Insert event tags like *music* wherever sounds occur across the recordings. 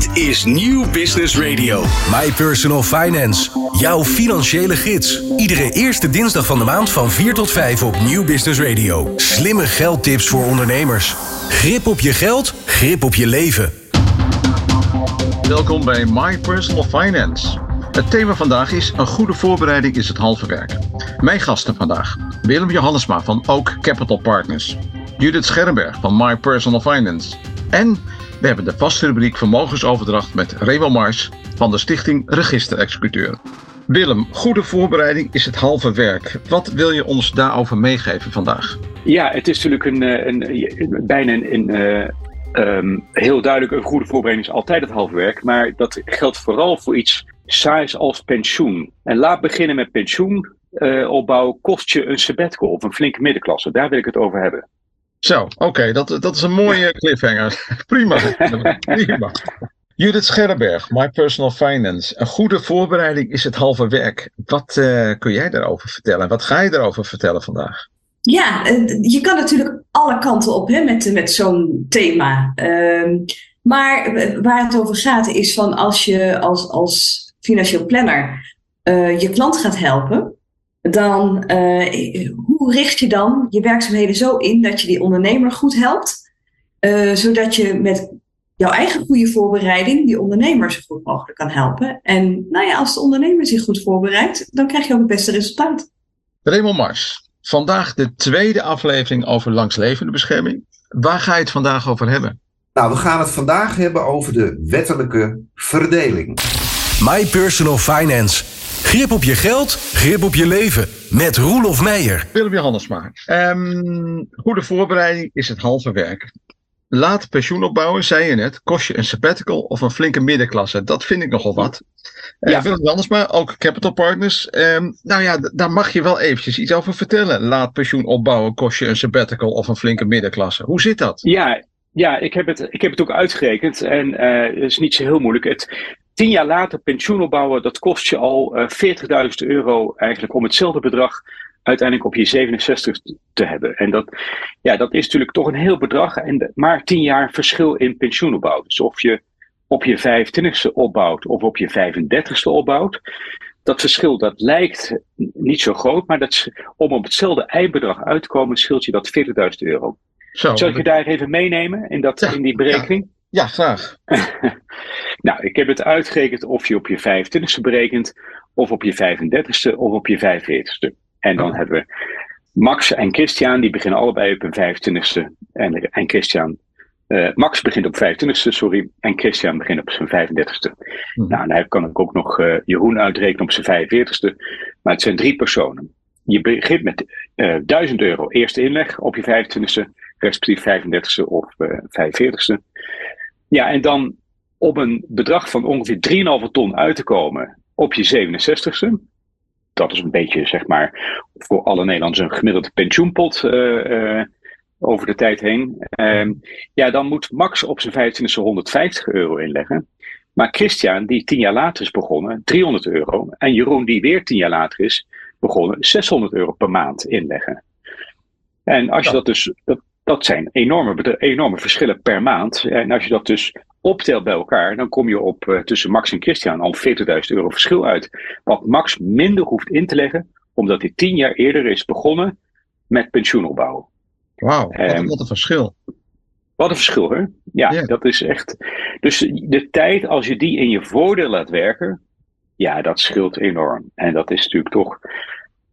Dit is Nieuw Business Radio. My Personal Finance. Jouw financiële gids. Iedere eerste dinsdag van de maand van 4 tot 5 op Nieuw Business Radio. Slimme geldtips voor ondernemers. Grip op je geld, grip op je leven. Welkom bij My Personal Finance. Het thema vandaag is: een goede voorbereiding is het halve werk. Mijn gasten vandaag: Willem Johannesma van Oak Capital Partners, Judith Scherrenberg van My Personal Finance en we hebben de vaste rubriek vermogensoverdracht met Remo Mars van de stichting Register Executeur. Willem, goede voorbereiding is het halve werk. Wat wil je ons daarover meegeven vandaag? Ja, het is natuurlijk een, eh, een, een bijna een, uh, um, heel duidelijk een goede voorbereiding is altijd het halve werk. Maar dat geldt vooral voor iets saais als pensioen. En laat beginnen met pensioen. Uh, kost je een sabbatical of een flinke middenklasse. Daar wil ik het over hebben. Zo, oké, dat, dat is een mooie cliffhanger. *laughs* Prima. Prima. Judith Scherrenberg, My Personal Finance. Een goede voorbereiding is het halve werk. Wat uh, kun jij daarover vertellen? Wat ga je daarover vertellen vandaag? Ja, je kan natuurlijk alle kanten op hè, met, met zo'n thema. Uh, maar waar het over gaat is van als je als, als financieel planner uh, je klant gaat helpen, dan uh, hoe richt je dan je werkzaamheden zo in dat je die ondernemer goed helpt, uh, zodat je met jouw eigen goede voorbereiding die ondernemer zo goed mogelijk kan helpen. En nou ja, als de ondernemer zich goed voorbereidt, dan krijg je ook het beste resultaat. Raymond Mars, vandaag de tweede aflevering over langslevende bescherming. Waar ga je het vandaag over hebben? Nou, we gaan het vandaag hebben over de wettelijke verdeling. My Personal Finance. Grip op je geld, grip op je leven. Met Roelof Meijer. Willem Johannesma. Um, goede voorbereiding is het halve werk. Laat pensioen opbouwen, zei je net, kost je een sabbatical of een flinke middenklasse. Dat vind ik nogal wat. Uh, ja. Willem Johannesma, ook Capital Partners. Um, nou ja, daar mag je wel eventjes iets over vertellen. Laat pensioen opbouwen, kost je een sabbatical of een flinke middenklasse. Hoe zit dat? Ja, ja, ik heb het, ik heb het ook uitgerekend en uh, het is niet zo heel moeilijk. Het, tien jaar later pensioen opbouwen, dat kost je al uh, 40.000 euro eigenlijk om hetzelfde bedrag uiteindelijk op je 67 te hebben. En dat, ja, dat is natuurlijk toch een heel bedrag, en maar tien jaar verschil in pensioenopbouw. Dus of je op je 25ste opbouwt of op je 35ste opbouwt, dat verschil dat lijkt niet zo groot, maar dat, om op hetzelfde eindbedrag uit te komen, scheelt je dat 40.000 euro. Zo, Zal ik je daar even meenemen in, dat, ja, in die berekening? Ja, ja graag. *laughs* nou, ik heb het uitgerekend of je op je 25ste berekent, of op je 35ste, of op je 45ste. En dan oh. hebben we Max en Christian, die beginnen allebei op hun 25ste. En, en Christian, uh, Max begint op 25ste, sorry. En Christian begint op zijn 35ste. Hmm. Nou, dan kan ik ook nog uh, Jeroen uitrekenen op zijn 45ste. Maar het zijn drie personen. Je begint met uh, 1000 euro eerste inleg op je 25ste respectief 35ste of uh, eh, 45ste. Ja, en dan op een bedrag van ongeveer 3,5 ton uit te komen op je 67ste. Dat is een beetje, zeg maar, voor alle Nederlanders een gemiddelde pensioenpot uh, uh, over de tijd heen. Uh, ja, dan moet Max op zijn 25ste 150 euro inleggen. Maar Christian, die tien jaar later is begonnen, 300 euro. En Jeroen, die weer tien jaar later is begonnen, 600 euro per maand inleggen. En als je dat dus, dat, dat zijn enorme, enorme verschillen per maand. En als je dat dus optelt bij elkaar, dan kom je op uh, tussen Max en Christian al 40.000 euro verschil uit. Wat Max minder hoeft in te leggen, omdat hij tien jaar eerder is begonnen met pensioenopbouw. Wauw, wat, um, wat, een verschil. Wat een verschil, hè? Ja, yeah. dat is echt. Dus de tijd, als je die in je voordeel laat werken, ja, dat scheelt enorm. En dat is natuurlijk toch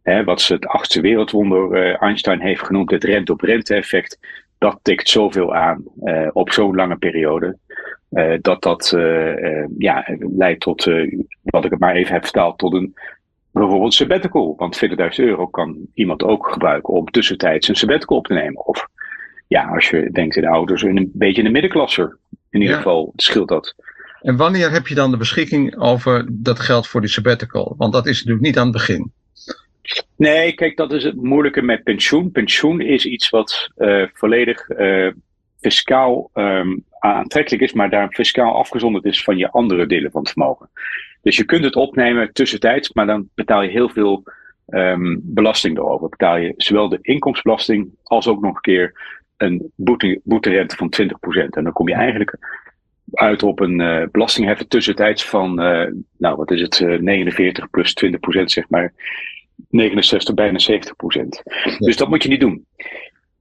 Hè, wat ze het achtste wereldwonder uh, Einstein heeft genoemd, het rente-op-rente effect. Dat tikt zoveel aan uh, op zo'n lange periode. Uh, dat dat ja, leidt tot, wat ik het maar even heb vertaald, tot een bijvoorbeeld sabbatical. Want 40.000 euro kan iemand ook gebruiken om tussentijds een sabbatical op te nemen. Of ja, als je denkt in de ouders, een beetje in de middenklasse. In ieder ja. geval scheelt dat. En wanneer heb je dan de beschikking over dat geld voor die sabbatical? Want dat is natuurlijk niet aan het begin. Nee, kijk, dat is het moeilijke met pensioen. Pensioen is iets wat uh, volledig uh, fiscaal um, aantrekkelijk is, maar daar fiscaal afgezonderd is van je andere delen van het vermogen. Dus je kunt het opnemen tussentijds, maar dan betaal je heel veel um, belasting erover. Betaal je zowel de inkomstenbelasting als ook nog een keer een boete, boeterente van 20%. En dan kom je eigenlijk uit op een uh, belastingheffen tussentijds van, uh, nou wat is het, uh, 49 plus 20 procent, zeg maar. 69, bijna 70 procent. Dus dat moet je niet doen.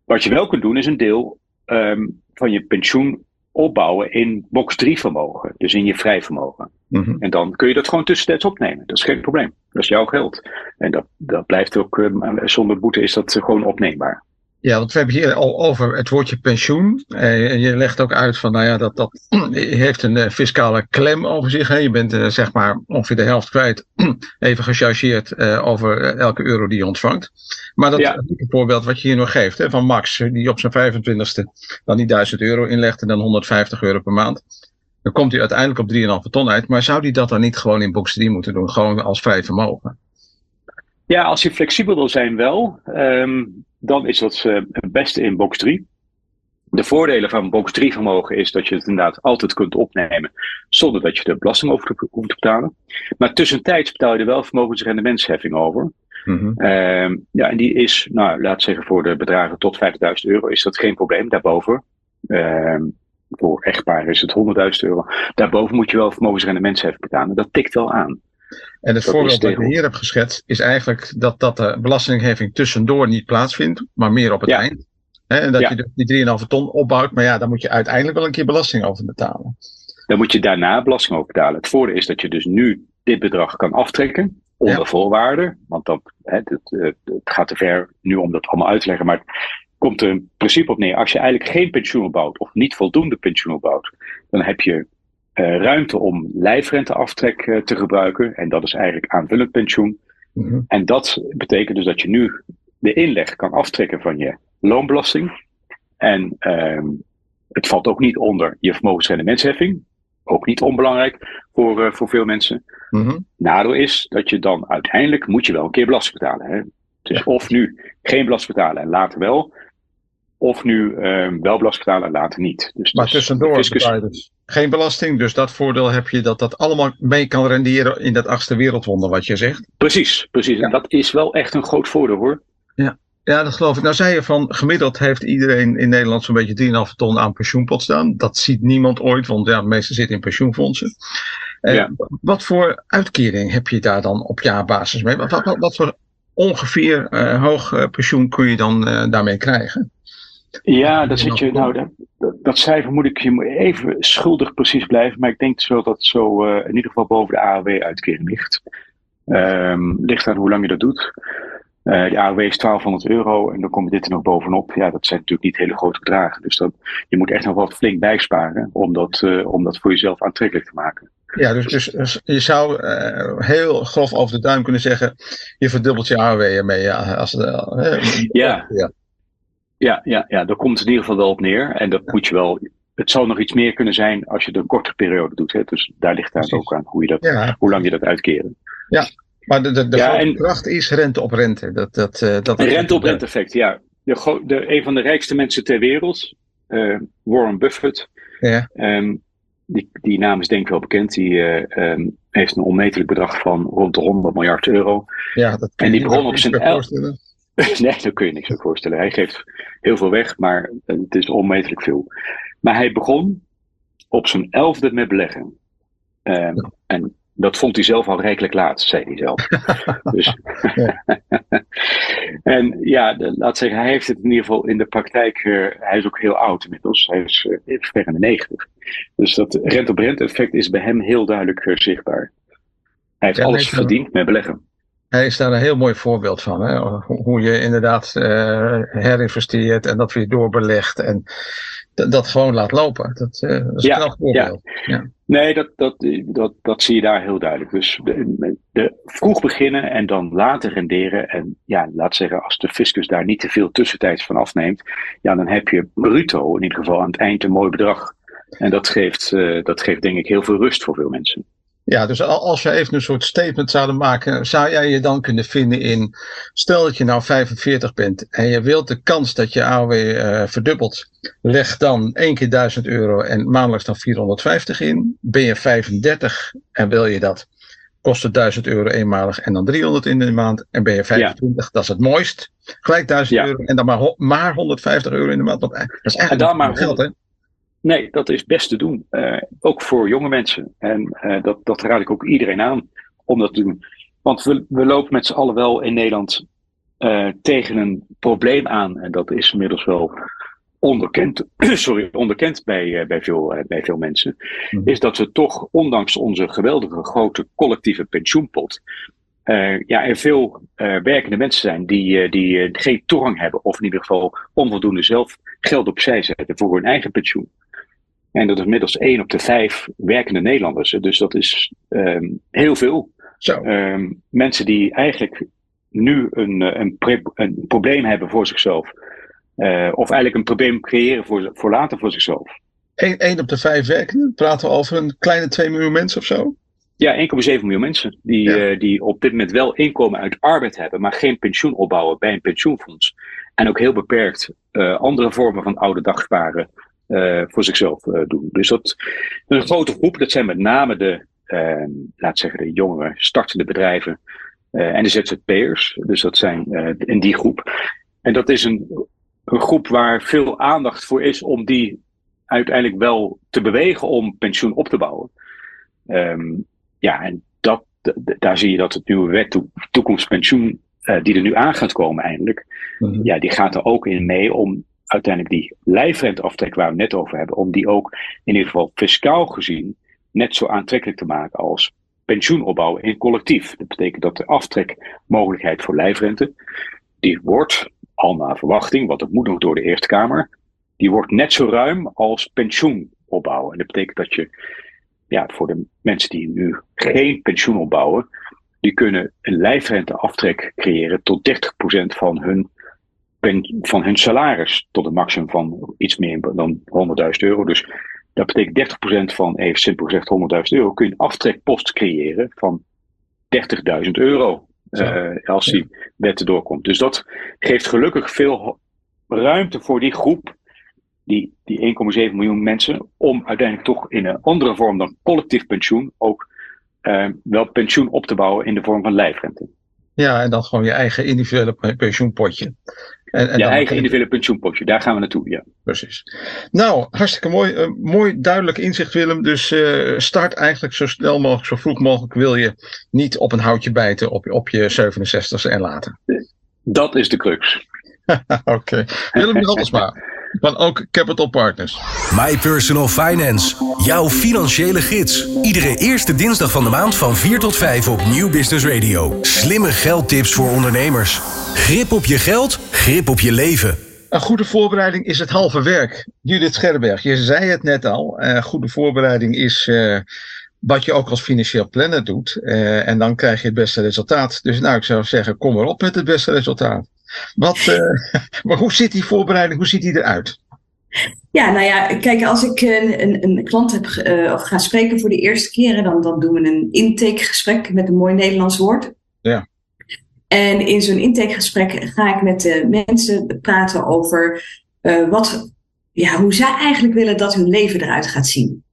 Wat je wel kunt doen, is een deel um, van je pensioen opbouwen in box 3 vermogen. Dus in je vrij vermogen. Mm -hmm. En dan kun je dat gewoon tussentijds opnemen. Dat is geen probleem. Dat is jouw geld. En dat, dat blijft ook, zonder boete is dat gewoon opneembaar. Ja, want we hebben hier al over het woordje pensioen. Eh, je legt ook uit van, nou ja, dat, dat *clears throat* heeft een uh, fiscale klem over zich. Hè. Je bent uh, zeg maar ongeveer de helft kwijt, *clears throat* even gechargeerd over elke euro die je ontvangt. Maar dat ja. voorbeeld wat je hier nog geeft, hè, van Max, die op zijn 25ste dan die 1000 euro inlegt en dan 150 euro per maand. Dan komt hij uiteindelijk op 3,5 ton uit. Maar zou hij dat dan niet gewoon in box 3 moeten doen, gewoon als vrij vermogen? Ja, als je flexibel wil zijn, wel. Um, dan is dat uh, het beste in box 3. De voordelen van box 3 vermogen is dat je het inderdaad altijd kunt opnemen zonder dat je de belasting over hoeft te betalen. Maar tussentijds betaal je er wel vermogensrendementsheffing over. Mm -hmm. ja, en die is, nou, laat zeggen voor de bedragen tot 50.000 euro is dat geen probleem. Daarboven, uh, voor echtparen is het 100.000 euro. Daarboven moet je wel vermogensrendementsheffing betalen. Dat tikt wel aan. En het dat voorbeeld dat ik hier heb geschetst is eigenlijk dat, dat de belastingheffing tussendoor niet plaatsvindt, maar meer op het ja. eind. En dat ja. je die 3,5 ton opbouwt, maar ja, daar moet je uiteindelijk wel een keer belasting over betalen. Dan moet je daarna belasting over betalen. Het voordeel is dat je dus nu dit bedrag kan aftrekken, onder ja. voorwaarden. Want het, het, gaat te ver nu om dat allemaal uit te leggen, maar het komt er in principe op neer. Als je eigenlijk geen pensioen opbouwt of niet voldoende pensioen opbouwt, dan heb je uh, ruimte om lijfrenteaftrek uh, te gebruiken. En dat is eigenlijk aanvullend pensioen. Mm -hmm. En dat betekent dus dat je nu de inleg kan aftrekken van je loonbelasting. En um, het valt ook niet onder je vermogensrendementsheffing. Ook niet onbelangrijk voor, uh, voor veel mensen. Mm -hmm. Nadeel is dat je dan uiteindelijk moet je wel een keer belasting betalen. Hè? Dus ja. of nu geen belasting betalen en later wel. Of nu uh, wel belasting betalen en later niet. Dus, maar dus tussendoor fiscus... dus geen belasting. Dus dat voordeel heb je dat dat allemaal mee kan renderen in dat achtste wereldwonder wat je zegt. Precies, precies. Ja. En dat is wel echt een groot voordeel hoor. Ja. Ja, dat geloof ik. Nou zei je van gemiddeld heeft iedereen in Nederland zo'n beetje 3,5 ton aan pensioenpot staan. Dat ziet niemand ooit, want ja, de meeste zitten in pensioenfondsen. En ja. Wat voor uitkering heb je daar dan op jaarbasis mee? Wat, wat, wat voor ongeveer uh, hoog uh, pensioen kun je dan daarmee krijgen? Ja, dat zit je. Nou, dat, dat, cijfer moet ik je even schuldig precies blijven. Maar ik denk zo dat het zo uh, in ieder geval boven de AOW-uitkering ligt. Um, ligt aan hoe lang je dat doet. Uh, de AOW is 1200 euro en dan komt dit er nog bovenop. Ja, dat zijn natuurlijk niet hele grote bedragen. Dus dat, je moet echt nog wat flink bijsparen om dat, uh, om dat voor jezelf aantrekkelijk te maken. Ja, dus, dus, dus je zou uh, heel grof over de duim kunnen zeggen: je verdubbelt je AOW ermee. Ja, als, ja. ja. Ja, ja, ja, daar komt het in ieder geval wel op neer. En dat moet je wel. Het zou nog iets meer kunnen zijn als je het een kortere periode doet. Hè? Dus daar ligt het ook aan hoe, je dat, ja. hoe lang je dat uitkeren. Ja, maar de, de, de ja, en, kracht is rente op rente. Dat, dat, uh, dat rente op rente effect, ja. De, de, een van de rijkste mensen ter wereld, uh, Warren Buffett. Ja. Um, die, die naam is denk ik wel bekend. Die uh, um, heeft een onmetelijk bedrag van rond de 100 miljard euro. Ja, dat en die begon op zijn elf. *laughs* nee, dat kun je niks zo voorstellen. Hij geeft heel veel weg, maar het is onmetelijk veel. Maar hij begon op zijn elfde met beleggen. Um, ja. En dat vond hij zelf al rijkelijk laat, zei hij zelf. *laughs* dus, *laughs* en ja, laat zeggen, hij heeft het in ieder geval in de praktijk. Uh, hij is ook heel oud inmiddels. Hij is uh, ver in de negentig. Dus dat rente-op-rente effect is bij hem heel duidelijk uh, zichtbaar. Hij heeft ja, alles verdiend met beleggen. Hij is daar een heel mooi voorbeeld van. Hè? Hoe je inderdaad uh, herinvesteert en dat weer doorbelegt. En dat gewoon laat lopen. Dat, uh, dat is ja, een voorbeeld. Ja. ja. Nee, dat, dat, dat, dat zie je daar heel duidelijk. Dus de, de, vroeg beginnen en dan later renderen. En ja, laat zeggen, als de fiscus daar niet te veel tussentijds van afneemt. Ja, dan heb je bruto in ieder geval aan het eind een mooi bedrag. En dat geeft, uh, dat geeft denk ik heel veel rust voor veel mensen. Ja, dus als we even een soort statement zouden maken, zou jij je dan kunnen vinden in, stel dat je nou 45 bent en je wilt de kans dat je AOW uh, verdubbelt, leg dan één keer 1000 euro en maandelijks dan 450 in. Ben je 35 en wil je dat, kost het 1000 euro eenmalig en dan 300 in de maand. En ben je 25, ja. dat is het mooist, gelijk 1000 ja. euro en dan maar, maar 150 euro in de maand. Want dat is eigenlijk en dan maar geld, hè? Nee, dat is best te doen. Uh, ook voor jonge mensen. En uh, dat, dat raad ik ook iedereen aan om dat te doen. Want we, we lopen met z'n allen wel in Nederland uh, tegen een probleem aan. En dat is inmiddels wel onderkend, *clears throat* sorry, onderkend bij, bij, veel, bij veel mensen. Mm. Is dat we toch, ondanks onze geweldige grote collectieve pensioenpot. ja, er veel werkende mensen zijn die, die geen toegang hebben. Of in ieder geval onvoldoende zelf geld opzij zetten voor hun eigen pensioen. En dat is inmiddels 1 op de 5 werkende Nederlanders. Dus dat is um, heel veel. Zo. Um, mensen die eigenlijk nu een, eh, een, een probleem hebben voor zichzelf. Uh, of eigenlijk een probleem creëren voor, voor later voor zichzelf. 1, 1 op de 5 werkenden? Praten we over een kleine 2 miljoen mensen of zo? Ja, 1,7 miljoen mensen die, ja. uh, die op dit moment wel inkomen uit arbeid hebben, maar geen pensioen opbouwen bij een pensioenfonds. En ook heel beperkt uh, andere vormen van oude dagsparen uh, voor zichzelf uh, doen. Dus dat een grote groep, dat zijn met name de, uh, laat zeggen, de jongere startende bedrijven en de ZZP'ers. Dus dat zijn in die groep. En dat is een, een groep waar veel aandacht voor is om die uiteindelijk wel te bewegen om pensioen op te bouwen. Um, ja, en dat, daar zie je dat het nieuwe wet to, toekomstpensioen, die er nu aan gaat komen eindelijk, mm -hmm. ja, die gaat er ook in mee om uiteindelijk die lijfrenteaftrek waar we net over hebben, om die ook in ieder geval fiscaal gezien net zo aantrekkelijk te maken als pensioenopbouw in collectief. Dat betekent dat de aftrekmogelijkheid voor lijfrente, die wordt, al naar verwachting, want dat moet nog door de Eerste Kamer, die wordt net zo ruim als pensioenopbouw. En dat betekent dat je, ja, voor de mensen die nu geen pensioen opbouwen, die kunnen een lijfrenteaftrek creëren tot 30% van hun van hun salaris tot een maximum van iets meer dan 100.000 euro. Dus dat betekent 30% van, even simpel gezegd, 100.000 euro. Kun je een aftrekpost creëren van 30.000 euro. Uh, als die wet erdoor komt. Dus dat geeft gelukkig veel ruimte voor die groep, die, die 1,7 miljoen mensen, om uiteindelijk toch in een andere vorm dan collectief pensioen ook uh, wel pensioen op te bouwen in de vorm van lijfrente. Ja, en dan gewoon je eigen individuele pensioenpotje. En, en je eigen individuele pensioenpotje, daar gaan we naartoe, ja. Precies. Nou, hartstikke mooi. Uh, mooi duidelijk inzicht, Willem. Dus uh, start eigenlijk zo snel mogelijk, zo vroeg mogelijk wil je niet op een houtje bijten op, op je 67ste en later. Dat is de crux. *laughs* Oké. Okay. Willem Handelsma *laughs* van ook Capital Partners. My Personal Finance, jouw financiële gids. Iedere eerste dinsdag van de maand van 4 tot 5 op Nieuw Business Radio. Slimme geldtips voor ondernemers. Grip op je geld, grip op je leven. Een goede voorbereiding is het halve werk. Judith Scherberg, je zei het net al. Een goede voorbereiding is uh, wat je ook als financieel planner doet. Uh, en dan krijg je het beste resultaat. Dus nou, ik zou zeggen, kom erop met het beste resultaat. Wat, uh, *laughs* maar hoe zit die voorbereiding, hoe ziet die eruit? Ja, nou ja, kijk, als ik een, een, een klant heb uh, of ga spreken voor de eerste keren, dan, dan doen we een intakegesprek met een mooi Nederlands woord. Ja. En in zo'n intakegesprek ga ik met de mensen praten over uh, wat, ja, hoe zij eigenlijk willen dat hun leven eruit gaat zien.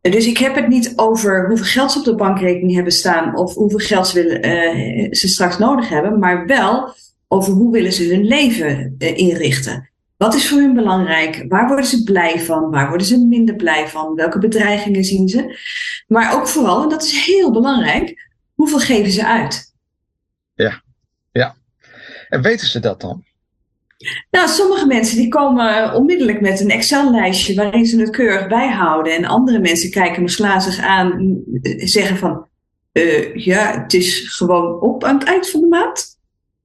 Dus ik heb het niet over hoeveel geld ze op de bankrekening hebben staan of hoeveel geld ze, willen, uh, ze straks nodig hebben, maar wel over hoe willen ze hun leven uh, inrichten. Wat is voor hun belangrijk? Waar worden ze blij van? Waar worden ze minder blij van? Welke bedreigingen zien ze? Maar ook vooral, en dat is heel belangrijk, hoeveel geven ze uit? Ja, ja. En weten ze dat dan? Nou, sommige mensen die komen onmiddellijk met een Excel-lijstje waarin ze het keurig bijhouden. En andere mensen kijken me slazig aan, zeggen van, uh, ja, het is gewoon op aan het eind van de maand.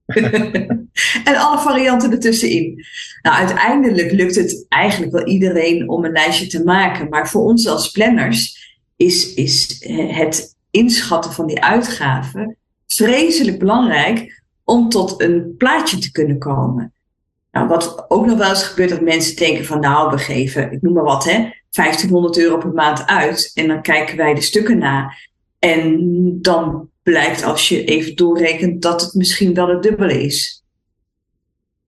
*laughs* en alle varianten ertussenin. Nou, uiteindelijk lukt het eigenlijk wel iedereen om een lijstje te maken. Maar voor ons als planners is, is het inschatten van die uitgaven vreselijk belangrijk om tot een plaatje te kunnen komen. Nou, wat ook nog wel eens gebeurt, dat mensen denken van nou, we geven, ik noem maar wat, hè, 1500 euro per maand uit. En dan kijken wij de stukken na. En dan blijkt als je even doorrekent dat het misschien wel het dubbele is.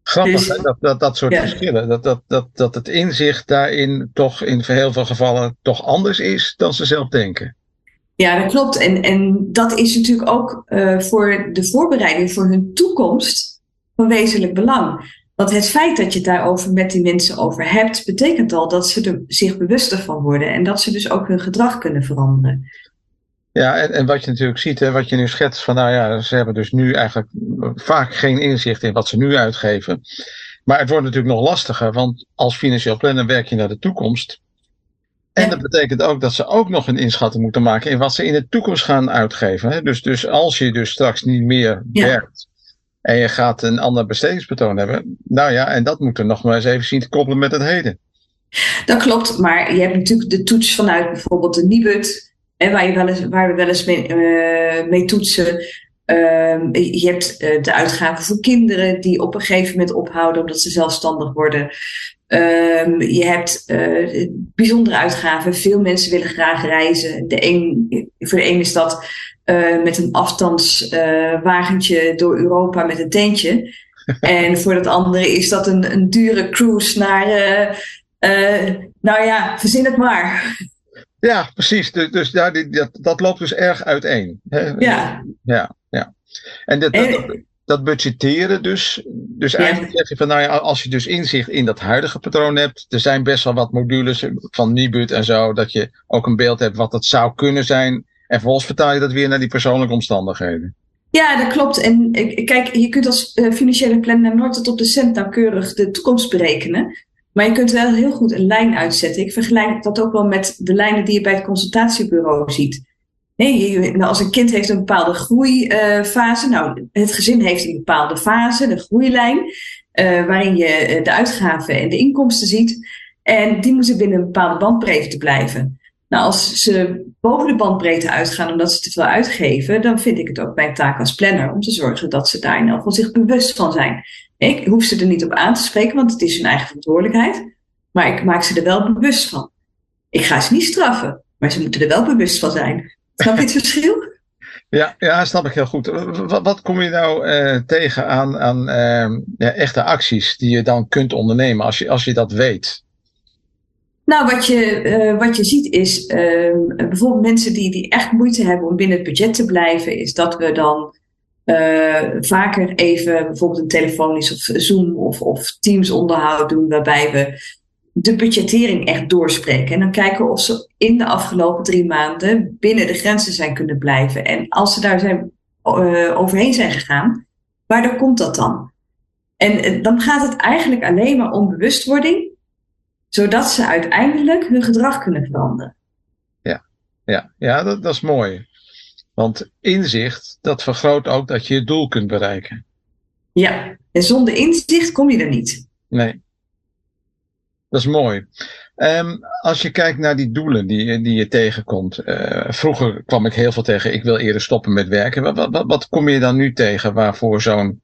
Grappig dus, hè? Dat, dat, dat soort ja. verschillen. Dat, dat, dat, dat het inzicht daarin toch in heel veel gevallen toch anders is dan ze zelf denken. Ja, dat klopt. En, en dat is natuurlijk ook uh, voor de voorbereiding voor hun toekomst van wezenlijk belang. Want het feit dat je het daarover met die mensen over hebt, betekent al dat ze er zich bewuster van worden en dat ze dus ook hun gedrag kunnen veranderen. Ja, en, en wat je natuurlijk ziet, hè, wat je nu schetst, van nou ja, ze hebben dus nu eigenlijk vaak geen inzicht in wat ze nu uitgeven. Maar het wordt natuurlijk nog lastiger, want als financieel planner werk je naar de toekomst. En Ja. dat betekent ook dat ze ook nog een inschatting moeten maken in wat ze in de toekomst gaan uitgeven. Hè. Dus, dus als je dus straks niet meer Ja. werkt en je gaat een ander bestedingspatroon hebben, nou ja, en dat moeten we nog maar eens even zien te koppelen met het heden. Dat klopt, maar je hebt natuurlijk de toets vanuit bijvoorbeeld de Nibud, hè, waar, je wel eens, waar we wel eens mee, eh, mee toetsen. Ehm, je hebt eh, de uitgaven voor kinderen die op een gegeven moment ophouden omdat ze zelfstandig worden. Ehm, je hebt eh, bijzondere uitgaven. Veel mensen willen graag reizen. De een, voor de een is dat met een afstandswagentje door Europa met een tentje. *laughs* en voor het andere is dat een, een dure cruise naar. nou ja, verzin het maar. Ja, precies. Dus, dus ja, die- dat, dat loopt dus erg uiteen. Hè. Ja, Ja, ja. En dat, dat, En- dat, dat budgetteren dus. Dus eigenlijk zeg je van, nou ja, als je dus inzicht in dat huidige patroon hebt. Er zijn best wel wat modules van Nibud en zo. Dat je ook een beeld hebt wat het zou kunnen zijn. En vervolgens vertaal je dat weer naar die persoonlijke omstandigheden. ja, dat klopt. En eh, kijk, je kunt als eh, financiële planner nooit tot op de cent nauwkeurig de toekomst berekenen. Maar je kunt wel heel goed een lijn uitzetten. Ik vergelijk dat ook wel met de lijnen die je bij het consultatiebureau ziet. Nou, als een kind heeft een bepaalde groeifase, nou, het gezin heeft een bepaalde fase, de groeilijn, eh, waarin je eh, de uitgaven en de inkomsten ziet. En die moeten binnen een bepaalde bandbreedte blijven. Nou, als ze boven de bandbreedte uitgaan omdat ze te veel uitgeven, dan vind ik het ook mijn taak als planner om te zorgen dat ze daar in elk geval zich bewust van zijn. Ik hoef ze er niet op aan te spreken, want het is hun eigen verantwoordelijkheid. Maar ik maak ze er wel bewust van. Ik ga ze niet straffen, maar ze moeten er wel bewust van zijn. Snap je het *laughs* verschil? Ja, ja, snap ik heel goed. Wat, wat kom je nou eh, tegen aan, aan eh, ja, echte acties die je dan kunt ondernemen als je, als je dat weet? Nou, wat je, eh, wat je ziet is ehm, bijvoorbeeld mensen die, die echt moeite hebben om binnen het budget te blijven, is dat we dan eh, vaker even bijvoorbeeld een telefonisch of Zoom of, of Teams onderhoud doen, waarbij we de budgettering echt doorspreken. En dan kijken of ze in de afgelopen drie maanden binnen de grenzen zijn kunnen blijven. En als ze daar zijn, eh, overheen zijn gegaan, waardoor komt dat dan? En eh, dan gaat het eigenlijk alleen maar om bewustwording zodat ze uiteindelijk hun gedrag kunnen veranderen. Ja, ja dat, dat is mooi. Want inzicht, dat vergroot ook dat je je doel kunt bereiken. Ja, en zonder inzicht kom je er niet. Nee. Dat is mooi. Ehm, als je kijkt naar die doelen die, die je tegenkomt. eh, vroeger kwam ik heel veel tegen, ik wil eerder stoppen met werken. Wat, wat, wat, kom je dan nu tegen waarvoor zo'n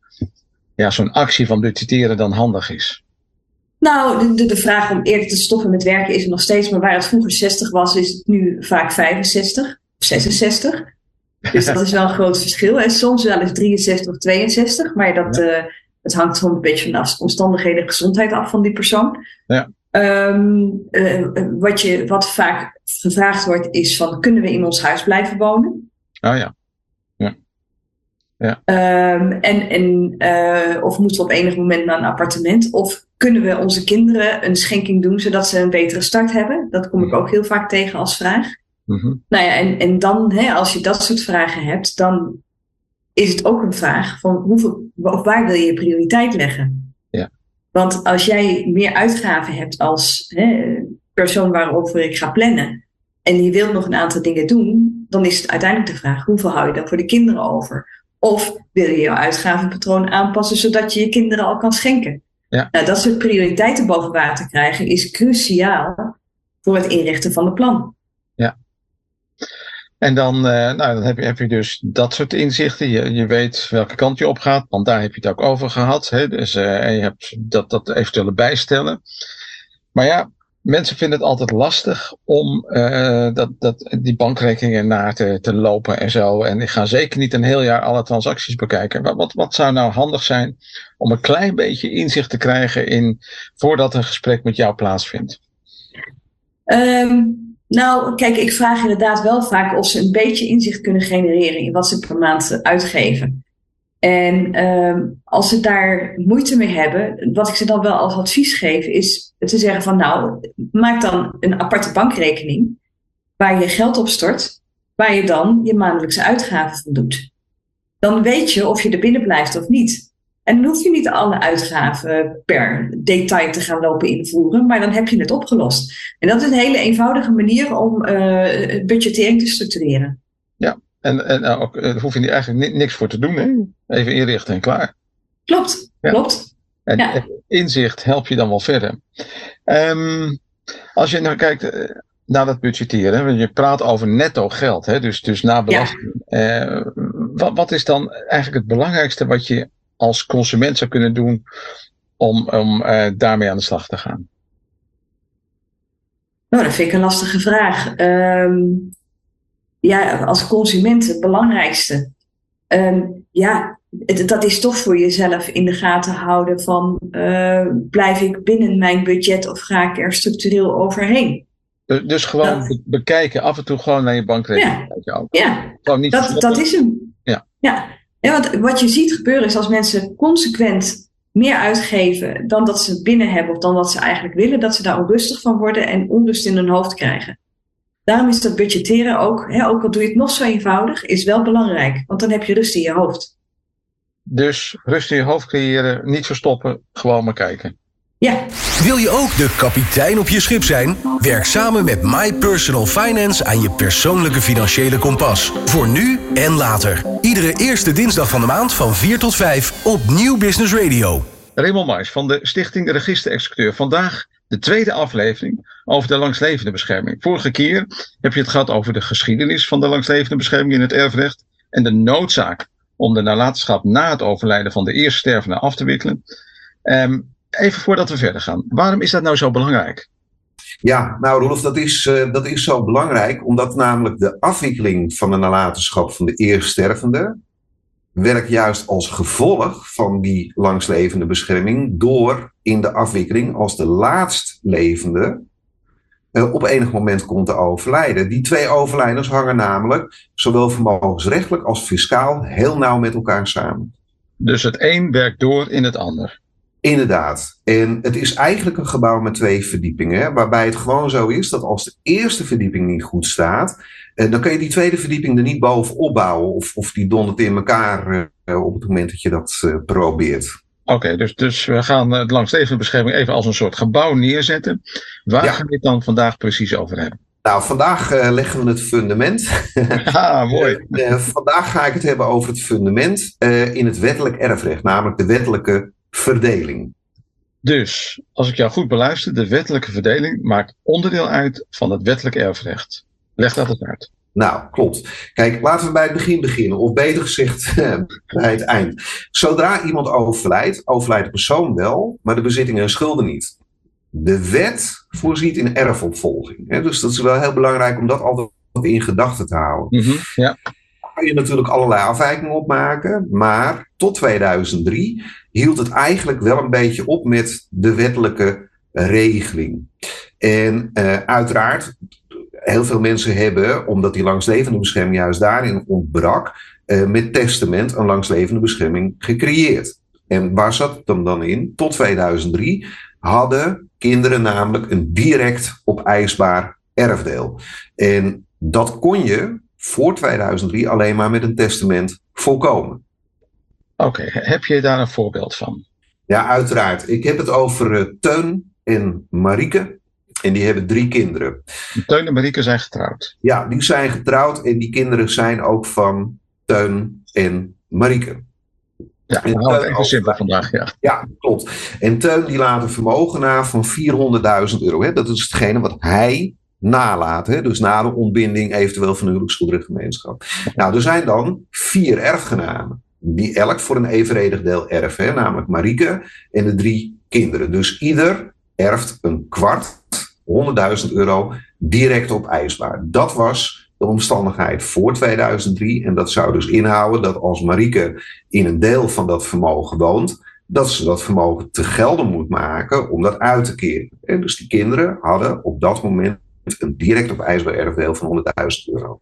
ja, zo'n actie van budgetteren dan handig is? Nou, de, de, de vraag om eerder te stoppen met werken is er nog steeds, maar waar het vroeger 60 was, is het nu vaak 65 of 66. Dus dat is wel een groot verschil. En soms wel eens 63 of 62, maar dat, eh, het hangt gewoon een beetje van de omstandigheden en gezondheid af van die persoon. Ja. Ehm, eh, wat, je, wat vaak gevraagd wordt is van, kunnen we in ons huis blijven wonen? Oh ja. Ehm, en, en, eh, of moeten we op enig moment naar een appartement? Of kunnen we onze kinderen een schenking doen zodat ze een betere start hebben? Dat kom ik ook heel vaak tegen als vraag. Mhm. Nou ja, en, en dan, hè, als je dat soort vragen hebt, dan is het ook een vraag van hoeveel, of waar wil je je prioriteit leggen? Ja. Want als jij meer uitgaven hebt als hè, persoon waarover ik ga plannen, en je wilt nog een aantal dingen doen, dan is het uiteindelijk de vraag: hoeveel hou je dan voor de kinderen over? Of wil je jouw uitgavenpatroon aanpassen zodat je je kinderen al kan schenken? Ja. Nou, dat soort prioriteiten boven water krijgen is cruciaal voor het inrichten van het plan. En dan, eh, nou, dan heb, je, heb je dus dat soort inzichten. Je, je weet welke kant je op gaat, want daar heb je het ook over gehad. Hè? Dus, eh, en je hebt dat, dat eventuele bijstellen. Maar ja, mensen vinden het altijd lastig om eh, dat, dat, die bankrekeningen naar te, te lopen en zo. En die gaan zeker niet een heel jaar alle transacties bekijken. Wat, wat, wat zou nou handig zijn om een klein beetje inzicht te krijgen in voordat een gesprek met jou plaatsvindt? Ehm, nou, kijk, ik vraag inderdaad wel vaak of ze een beetje inzicht kunnen genereren in wat ze per maand uitgeven. En ehm, als ze daar moeite mee hebben, wat ik ze dan wel als advies geef, is te zeggen van nou, maak dan een aparte bankrekening waar je geld op stort, waar je dan je maandelijkse uitgaven van doet. Dan weet je of je er binnen blijft of niet. En dan hoef je niet alle uitgaven per detail te gaan lopen invoeren, maar dan heb je het opgelost. En dat is een hele eenvoudige manier om uh, budgettering te structureren. Ja, en, en uh, ook, daar hoef je eigenlijk niks voor te doen. Hè? Even inrichten en klaar. Klopt, ja. klopt. En ja. inzicht helpt je dan wel verder. Um, als je nou kijkt naar dat budgetteren, want je praat over netto geld, hè? Dus, dus na belasting. Ja. wat, wat is dan eigenlijk het belangrijkste wat je als consument zou kunnen doen om, om uh, daarmee aan de slag te gaan? Nou, dat vind ik een lastige vraag. Um, ja, als consument het belangrijkste. Um, ja, het, dat is toch voor jezelf in de gaten houden van uh, blijf ik binnen mijn budget of ga ik er structureel overheen? Dus gewoon dat, bekijken, af en toe gewoon naar je bankrekening. Ja, ja. Niet dat, dat is hem. Ja. ja. Ja, want wat je ziet gebeuren is als mensen consequent meer uitgeven dan dat ze binnen hebben of dan dat ze eigenlijk willen, dat ze daar onrustig van worden en onrust in hun hoofd krijgen. Daarom is dat budgetteren ook, hè, ook al doe je het nog zo eenvoudig, is wel belangrijk, want dan heb je rust in je hoofd. Dus rust in je hoofd creëren, niet verstoppen, gewoon maar kijken. Ja. Wil je ook de kapitein op je schip zijn? Werk samen met My Personal Finance aan je persoonlijke financiële kompas. Voor nu en later. Iedere eerste dinsdag van de maand van 4 tot 5 op Nieuw Business Radio. Raymond Mais van de Stichting Registerexecuteur. Vandaag de tweede aflevering over de langslevende bescherming. Vorige keer heb je het gehad over de geschiedenis van de langslevende bescherming in het erfrecht en de noodzaak om de nalatenschap na het overlijden van de eerste stervende af te wikkelen. Um, even voordat we verder gaan, waarom is dat nou zo belangrijk? Ja, nou Rolf, dat is, uh, dat is zo belangrijk omdat namelijk de afwikkeling van de nalatenschap van de eerststervende werkt juist als gevolg van die langslevende bescherming door in de afwikkeling als de laatst levende uh, op enig moment komt te overlijden. Die twee overlijdens hangen namelijk zowel vermogensrechtelijk als fiscaal heel nauw met elkaar samen. Dus het een werkt door in het ander. Inderdaad. En het is eigenlijk een gebouw met twee verdiepingen. Waarbij het gewoon zo is dat als de eerste verdieping niet goed staat. Eh, dan kan je die tweede verdieping er niet bovenop bouwen. Of, of die dondert in elkaar eh, op het moment dat je dat uh, probeert. Oké, dus, dus we gaan het langslevensbescherming even als een soort gebouw neerzetten. Waar ja. gaan we het dan vandaag precies over hebben? Nou, vandaag uh, leggen we het fundament. *laughs* Ah, mooi. uh, vandaag ga ik het hebben over het fundament uh, in het wettelijk erfrecht, namelijk de wettelijke verdeling. Dus, als ik jou goed beluister, de wettelijke verdeling maakt onderdeel uit van het wettelijk erfrecht. Leg dat eens uit. Nou, klopt. Kijk, laten we bij het begin beginnen, of beter gezegd *laughs* bij het eind. Zodra iemand overlijdt, overlijdt de persoon wel, maar de bezittingen en schulden niet. De wet voorziet in erfopvolging. Hè? Dus dat is wel heel belangrijk om dat altijd in gedachten te houden. Mm -hmm, ja kan je natuurlijk allerlei afwijkingen opmaken. Maar tot 2003 hield het eigenlijk wel een beetje op met de wettelijke regeling. En uh, uiteraard, heel veel mensen hebben, omdat die langslevende bescherming juist daarin ontbrak, uh, met testament een langslevende bescherming gecreëerd. En waar zat het dan in? Tot 2003 hadden kinderen namelijk een direct opeisbaar erfdeel. En dat kon je voor 2003 alleen maar met een testament voorkomen. Oké, okay. heb je daar een voorbeeld van? Ja, uiteraard. Ik heb het over uh, Teun en Marieke. En die hebben drie kinderen. Teun en Marieke zijn getrouwd. Ja, die zijn getrouwd en die kinderen zijn ook van Teun en Marieke. Ja, we houden het even simpel vandaag. Ja. ja, klopt. En Teun die laat een vermogen na van 400.000 euro. Hè. Dat is hetgene wat hij nalaten. Hè? Dus na de ontbinding eventueel van de gemeenschap. Nou, er zijn dan vier erfgenamen. Die elk voor een evenredig deel erven. Namelijk Marieke en de drie kinderen. Dus ieder erft een kwart, 100.000 euro, direct op eisbaar. Dat was de omstandigheid voor 2003. En dat zou dus inhouden dat als Marieke in een deel van dat vermogen woont, dat ze dat vermogen te gelden moet maken om dat uit te keren. En dus die kinderen hadden op dat moment direct op ijsbaar erfdeel van 100.000 euro.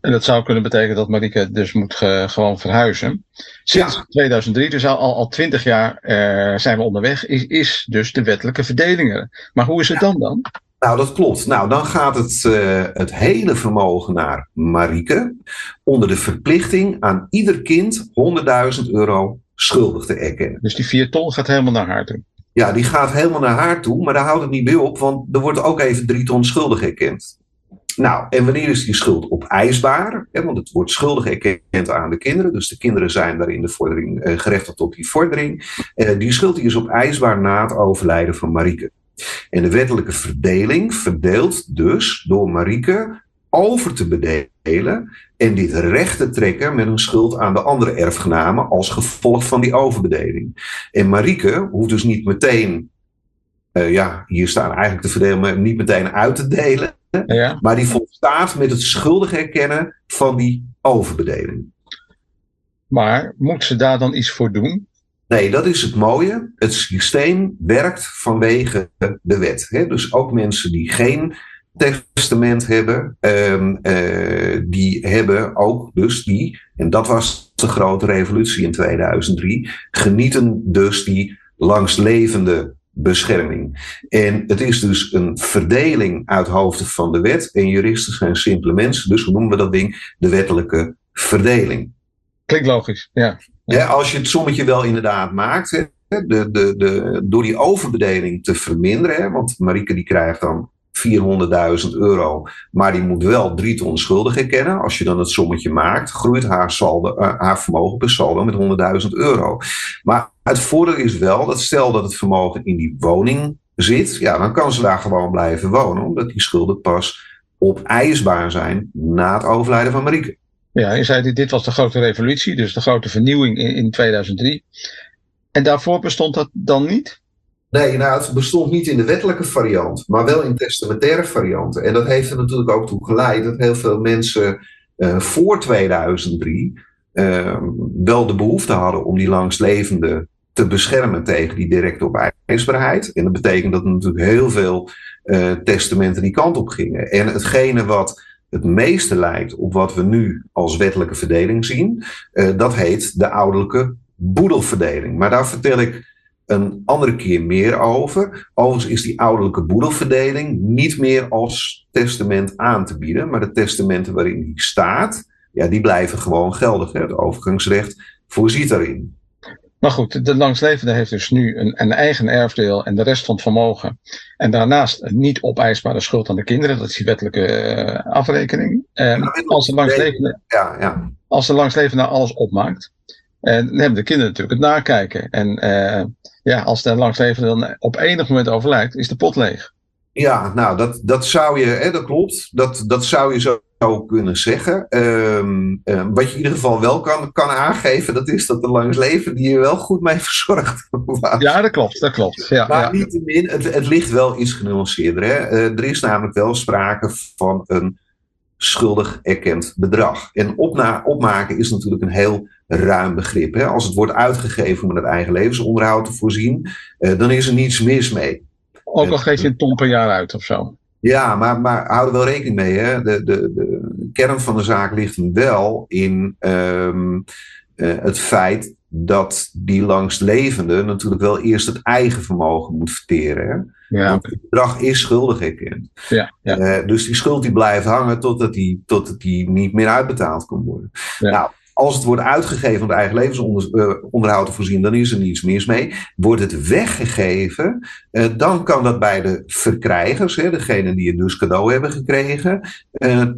En dat zou kunnen betekenen dat Marieke dus moet gewoon verhuizen. Sinds 2003, dus al, al 20 jaar uh, zijn we onderweg, is, is dus de wettelijke verdeling er. Maar hoe is het dan dan? Nou, dat klopt. Nou, dan gaat het, uh, het hele vermogen naar Marieke. Onder de verplichting aan ieder kind 100.000 euro schuldig te erkennen. Dus die 4 ton gaat helemaal naar haar toe? Ja, die gaat helemaal naar haar toe, maar daar houdt het niet bij op, want er wordt ook even 3 ton schuldig erkend. Nou, en wanneer is die schuld opeisbaar? Ja, want het wordt schuldig erkend aan de kinderen. Dus de kinderen zijn daar in de vordering uh, gerechtigd op die vordering. Uh, die schuld die is opeisbaar na het overlijden van Marieke. En de wettelijke verdeling verdeelt dus door Marieke over te bedelen en dit recht te trekken met een schuld aan de andere erfgenamen als gevolg van die overbedeling. En Marieke hoeft dus niet meteen, uh, ja, hier staan eigenlijk te verdelen, maar niet meteen uit te delen. Ja. Maar die volstaat met het schuldig erkennen van die overbedeling. Maar moet ze daar dan iets voor doen? Nee, dat is het mooie. Het systeem werkt vanwege de wet. Hè? Dus ook mensen die geen testament hebben, um, uh, die hebben ook dus die, en dat was de grote revolutie in 2003, genieten dus die langslevende bescherming. En het is dus een verdeling uit hoofden van de wet. En juristen zijn simpele mensen, dus hoe noemen we dat ding? De wettelijke verdeling. Klinkt logisch, ja. ja als je het sommetje wel inderdaad maakt, hè, de, de, de, door die overbedeling te verminderen, hè, want Marieke die krijgt dan 400.000 euro, maar die moet wel drie ton schuldig erkennen. Als je dan het sommetje maakt, groeit haar, saldo, uh, haar vermogen per saldo met 100.000 euro. Maar het voordeel is wel dat stel dat het vermogen in die woning zit, ja, dan kan ze daar gewoon blijven wonen, omdat die schulden pas opeisbaar zijn na het overlijden van Marieke. Ja, je zei dit was de grote revolutie, dus de grote vernieuwing in, in 2003. En daarvoor bestond dat dan niet? Nee, nou, het bestond niet in de wettelijke variant, maar wel in testamentaire varianten. En dat heeft er natuurlijk ook toe geleid dat heel veel mensen uh, voor 2003 uh, wel de behoefte hadden om die langstlevende te beschermen tegen die directe opeisbaarheid. En dat betekent dat er natuurlijk heel veel uh, testamenten die kant op gingen. En hetgene wat het meeste lijkt op wat we nu als wettelijke verdeling zien, dat heet de ouderlijke boedelverdeling. Maar daar vertel ik een andere keer meer over. Overigens is die ouderlijke boedelverdeling niet meer als testament aan te bieden, maar de testamenten waarin die staat, ja, die blijven gewoon geldig. Hè. Het overgangsrecht voorziet daarin. Maar goed, de langslevende heeft dus nu een, een, eigen erfdeel en de rest van het vermogen. En daarnaast een niet opeisbare schuld aan de kinderen. Dat is die wettelijke uh, afrekening. En als, de langslevende, ja, ja. als de langslevende alles opmaakt, en dan hebben de kinderen natuurlijk het nakijken. En uh, ja, als de langslevende dan op enig moment overlijdt, is de pot leeg. Ja, nou, dat, dat zou je, hè, dat klopt. Dat, dat zou je zo kunnen zeggen. Um, um, wat je in ieder geval wel kan, kan aangeven, dat is dat de langslevende je wel goed mee verzorgd Ja, dat klopt, dat klopt. Ja, maar ja. niettemin, het, het ligt wel iets genuanceerder. Hè? Uh, er is namelijk wel sprake van een schuldig erkend bedrag. En opna opmaken is natuurlijk een heel ruim begrip. Hè? Als het wordt uitgegeven om het eigen levensonderhoud te voorzien, uh, dan is er niets mis mee. Ook al geef je een ton per jaar uit of zo. Ja, maar, maar hou er wel rekening mee. Hè? De, de, de kern van de zaak ligt hem wel in um, uh, het feit dat die langstlevende natuurlijk wel eerst het eigen vermogen moet verteren. Hè? Ja. Want het bedrag is schuldig erkend. Ja, ja. Uh, dus die schuld die blijft hangen totdat die, totdat die niet meer uitbetaald kan worden. Ja. Nou, als het wordt uitgegeven om het eigen levensonderhoud te voorzien, dan is er niets mis mee. Wordt het weggegeven, uh, dan kan dat bij de verkrijgers, hè, degene die het dus cadeau hebben gekregen,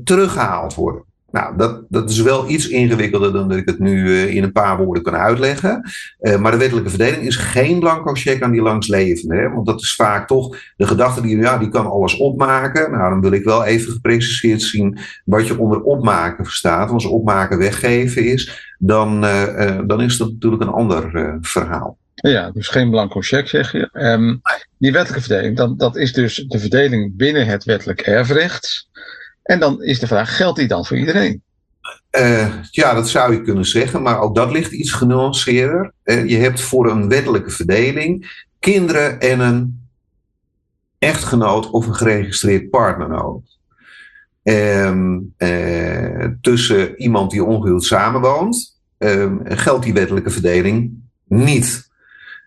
teruggehaald worden. Nou, dat, dat is wel iets ingewikkelder dan dat ik het nu uh, in een paar woorden kan uitleggen. Uh, maar de wettelijke verdeling is geen blanco cheque aan die langslevende. Hè? Want dat is vaak toch de gedachte die, ja, die kan alles opmaken. Nou, dan wil ik wel even gepreciseerd zien wat je onder opmaken verstaat. Als opmaken weggeven is, dan, uh, dan is dat natuurlijk een ander verhaal. Ja, dus geen blanco cheque zeg je. Um, die wettelijke verdeling, dat, dat is dus de verdeling binnen het wettelijk erfrecht. En dan is de vraag, geldt die dan voor iedereen? Uh, ja, dat zou je kunnen zeggen, maar ook dat ligt iets genuanceerder. Uh, je hebt voor een wettelijke verdeling kinderen en een echtgenoot of een geregistreerd partner nodig. Um, uh, tussen iemand die ongehuwd samenwoont, ehm, geldt die wettelijke verdeling niet.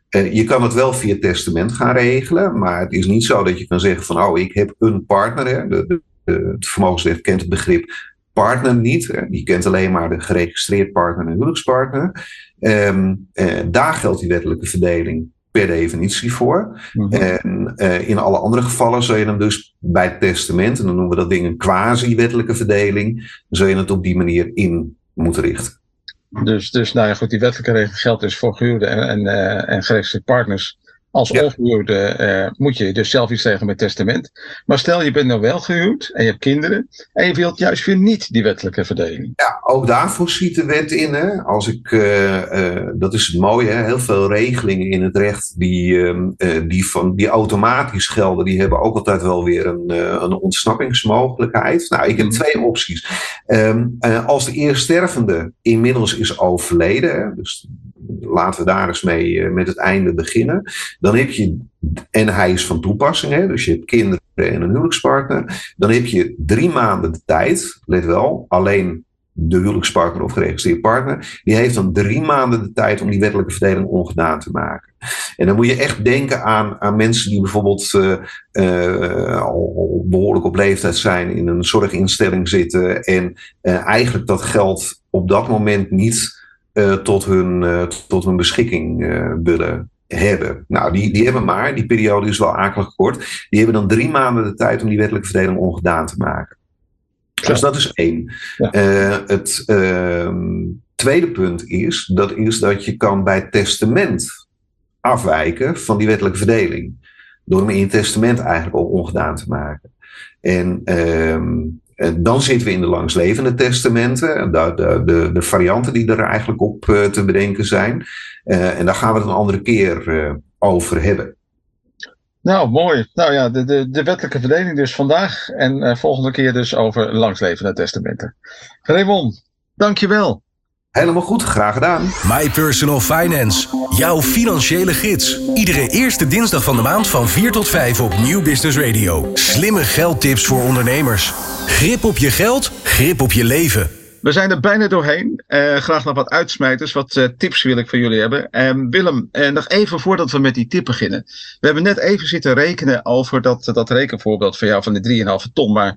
Je kan het wel via testament gaan regelen, maar het is niet zo dat je kan zeggen van, oh, ik heb een partner. Hè. De, het vermogensrecht kent het begrip partner niet. Die kent alleen maar de geregistreerd partner en huwelijkspartner. Um, uh, daar geldt die wettelijke verdeling per definitie voor. Mhm. En uh, in alle andere gevallen zul je dan dus bij het testament, en dan noemen we dat ding een quasi-wettelijke verdeling, zul je het op die manier in moeten richten. Dus, dus nou ja, goed, die wettelijke regeling geldt dus voor gehuwde en, en, uh, en geregistreerde partners. Als ja. ongehuwde uh, moet je dus zelf iets tegen met testament. Maar stel je bent nou wel gehuwd en je hebt kinderen. En je wilt juist weer niet die wettelijke verdeling. Ja, ook daarvoor ziet de wet in. Hè? Als ik, uh, uh, dat is het mooie, hè? heel veel regelingen in het recht die, die, van, die automatisch gelden. Die hebben ook altijd wel weer een, een ontsnappingsmogelijkheid. Nou, ik heb mm. twee opties. Um, als de eerststervende inmiddels is overleden. Hè? Dus laten we daar eens mee met het einde beginnen dan heb je, en hij is van toepassing, hè, dus je hebt kinderen en een huwelijkspartner. Dan heb je drie maanden de tijd, let wel, alleen de huwelijkspartner of geregistreerd partner, die heeft dan drie maanden de tijd om die wettelijke verdeling ongedaan te maken. En dan moet je echt denken aan, aan mensen die bijvoorbeeld uh, uh, al behoorlijk op leeftijd zijn, in een zorginstelling zitten en eigenlijk dat geld op dat moment niet tot, hun, tot hun beschikking willen hebben. Nou, die, die hebben maar, die periode is wel akelig kort, die hebben dan drie maanden de tijd om die wettelijke verdeling ongedaan te maken. Dus dat is één. Ja. Het uh, tweede punt is dat, is dat je kan bij testament afwijken van die wettelijke verdeling. Door hem in je testament eigenlijk al ongedaan te maken. En uh, dan zitten we in de langslevende testamenten, de, de, de, varianten die er eigenlijk op uh, te bedenken zijn. Uh, en daar gaan we het een andere keer over hebben. Nou, mooi. Nou ja, de, de, de wettelijke verdeling dus vandaag en volgende keer dus over langslevende testamenten. Raymond, dankjewel. Helemaal goed, graag gedaan. My Personal Finance, jouw financiële gids. Iedere eerste dinsdag van de maand van 4 tot 5 op Nieuw Business Radio. Slimme geldtips voor ondernemers. Grip op je geld, grip op je leven. We zijn er bijna doorheen. Uh, graag nog wat uitsmijters, wat uh, tips wil ik van jullie hebben. Uh, Willem, nog even voordat we met die tip beginnen. We hebben net even zitten rekenen over dat, dat rekenvoorbeeld van jou van de 3,5 ton. Maar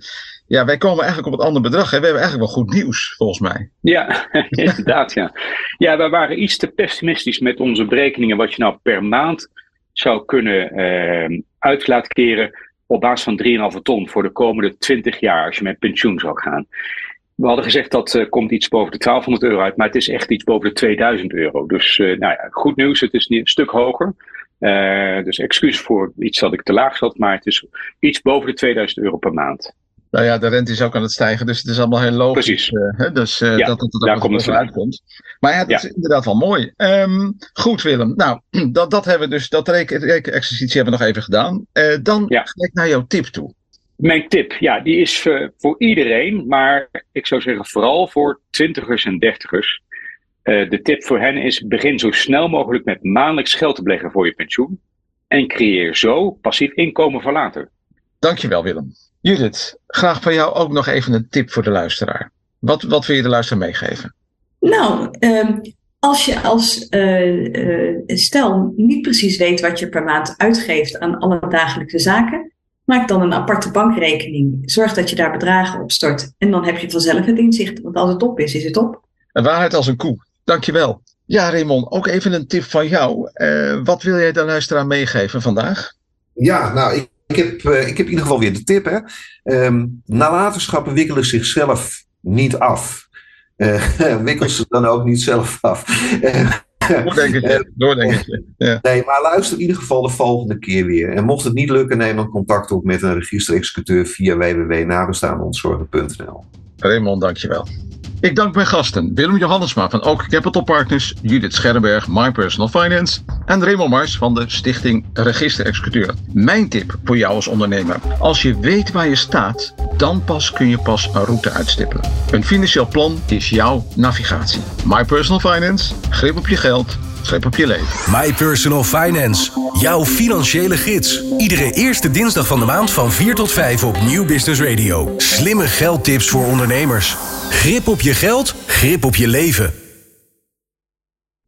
ja, wij komen eigenlijk op het andere bedrag. Hè? We hebben eigenlijk wel goed nieuws, volgens mij. Ja, *laughs* inderdaad. Ja. ja, wij waren iets te pessimistisch met onze berekeningen. Wat je nou per maand zou kunnen uh, keren op basis van 3,5 ton voor de komende 20 jaar als je met pensioen zou gaan. We hadden gezegd dat uh, komt iets boven de 1200 euro uit, maar het is echt iets boven de 2000 euro. Dus uh, nou ja, goed nieuws, het is een stuk hoger. Uh, dus excuus voor iets dat ik te laag zat, maar het is iets boven de 2000 euro per maand. Nou ja, de rente is ook aan het stijgen, dus het is allemaal heel logisch. Precies. Uh, dus uh, ja, dat het er ook het uitkomt. Maar ja, dat ja. is inderdaad wel mooi. Um, goed, Willem. Nou, *clears throat* dat, dat hebben we dus, dat rekenexercitie hebben we nog even gedaan. Uh, dan ja. ga ik naar jouw tip toe. Mijn tip, ja, die is voor iedereen, maar ik zou zeggen vooral voor twintigers en dertigers. de tip voor hen is: begin zo snel mogelijk met maandelijks geld te beleggen voor je pensioen. En creëer zo passief inkomen voor later. Dankjewel, Willem. Judith, graag van jou ook nog even een tip voor de luisteraar. Wat, wat wil je de luisteraar meegeven? Nou, um, als je als uh, uh, stel niet precies weet wat je per maand uitgeeft aan alle dagelijkse zaken, maak dan een aparte bankrekening. Zorg dat je daar bedragen op stort. En dan heb je vanzelf het inzicht. Want als het op is, is het op. Een waarheid als een koe. Dankjewel. Ja, Raymond, ook even een tip van jou. Uh, wat wil jij de luisteraar meegeven vandaag? Ja, nou, ik ik heb, uh, ik heb in ieder geval weer de tip. Hè. Um, nalatenschappen wikkelen zichzelf niet af. Uh, *laughs* wikkel ze dan ook niet zelf af. Doordenkertje, doordenkertje. Ja. Nee, maar luister in ieder geval de volgende keer weer. En mocht het niet lukken, neem dan contact op met een registerexecuteur via www.nabestaanontzorgen.nl Raymond, dankjewel. Ik dank mijn gasten Willem Johannesma van Oak Capital Partners, Judith Scherrenberg, My Personal Finance en Raymond Mars van de Stichting Register Executeur. Mijn tip voor jou als ondernemer: als je weet waar je staat, Dan pas kun je pas een route uitstippelen. Een financieel plan is jouw navigatie. My Personal Finance, grip op je geld, grip op je leven. My Personal Finance, jouw financiële gids. Iedere eerste dinsdag van de maand van 4 tot 5 op Nieuw Business Radio. Slimme geldtips voor ondernemers. Grip op je geld, grip op je leven.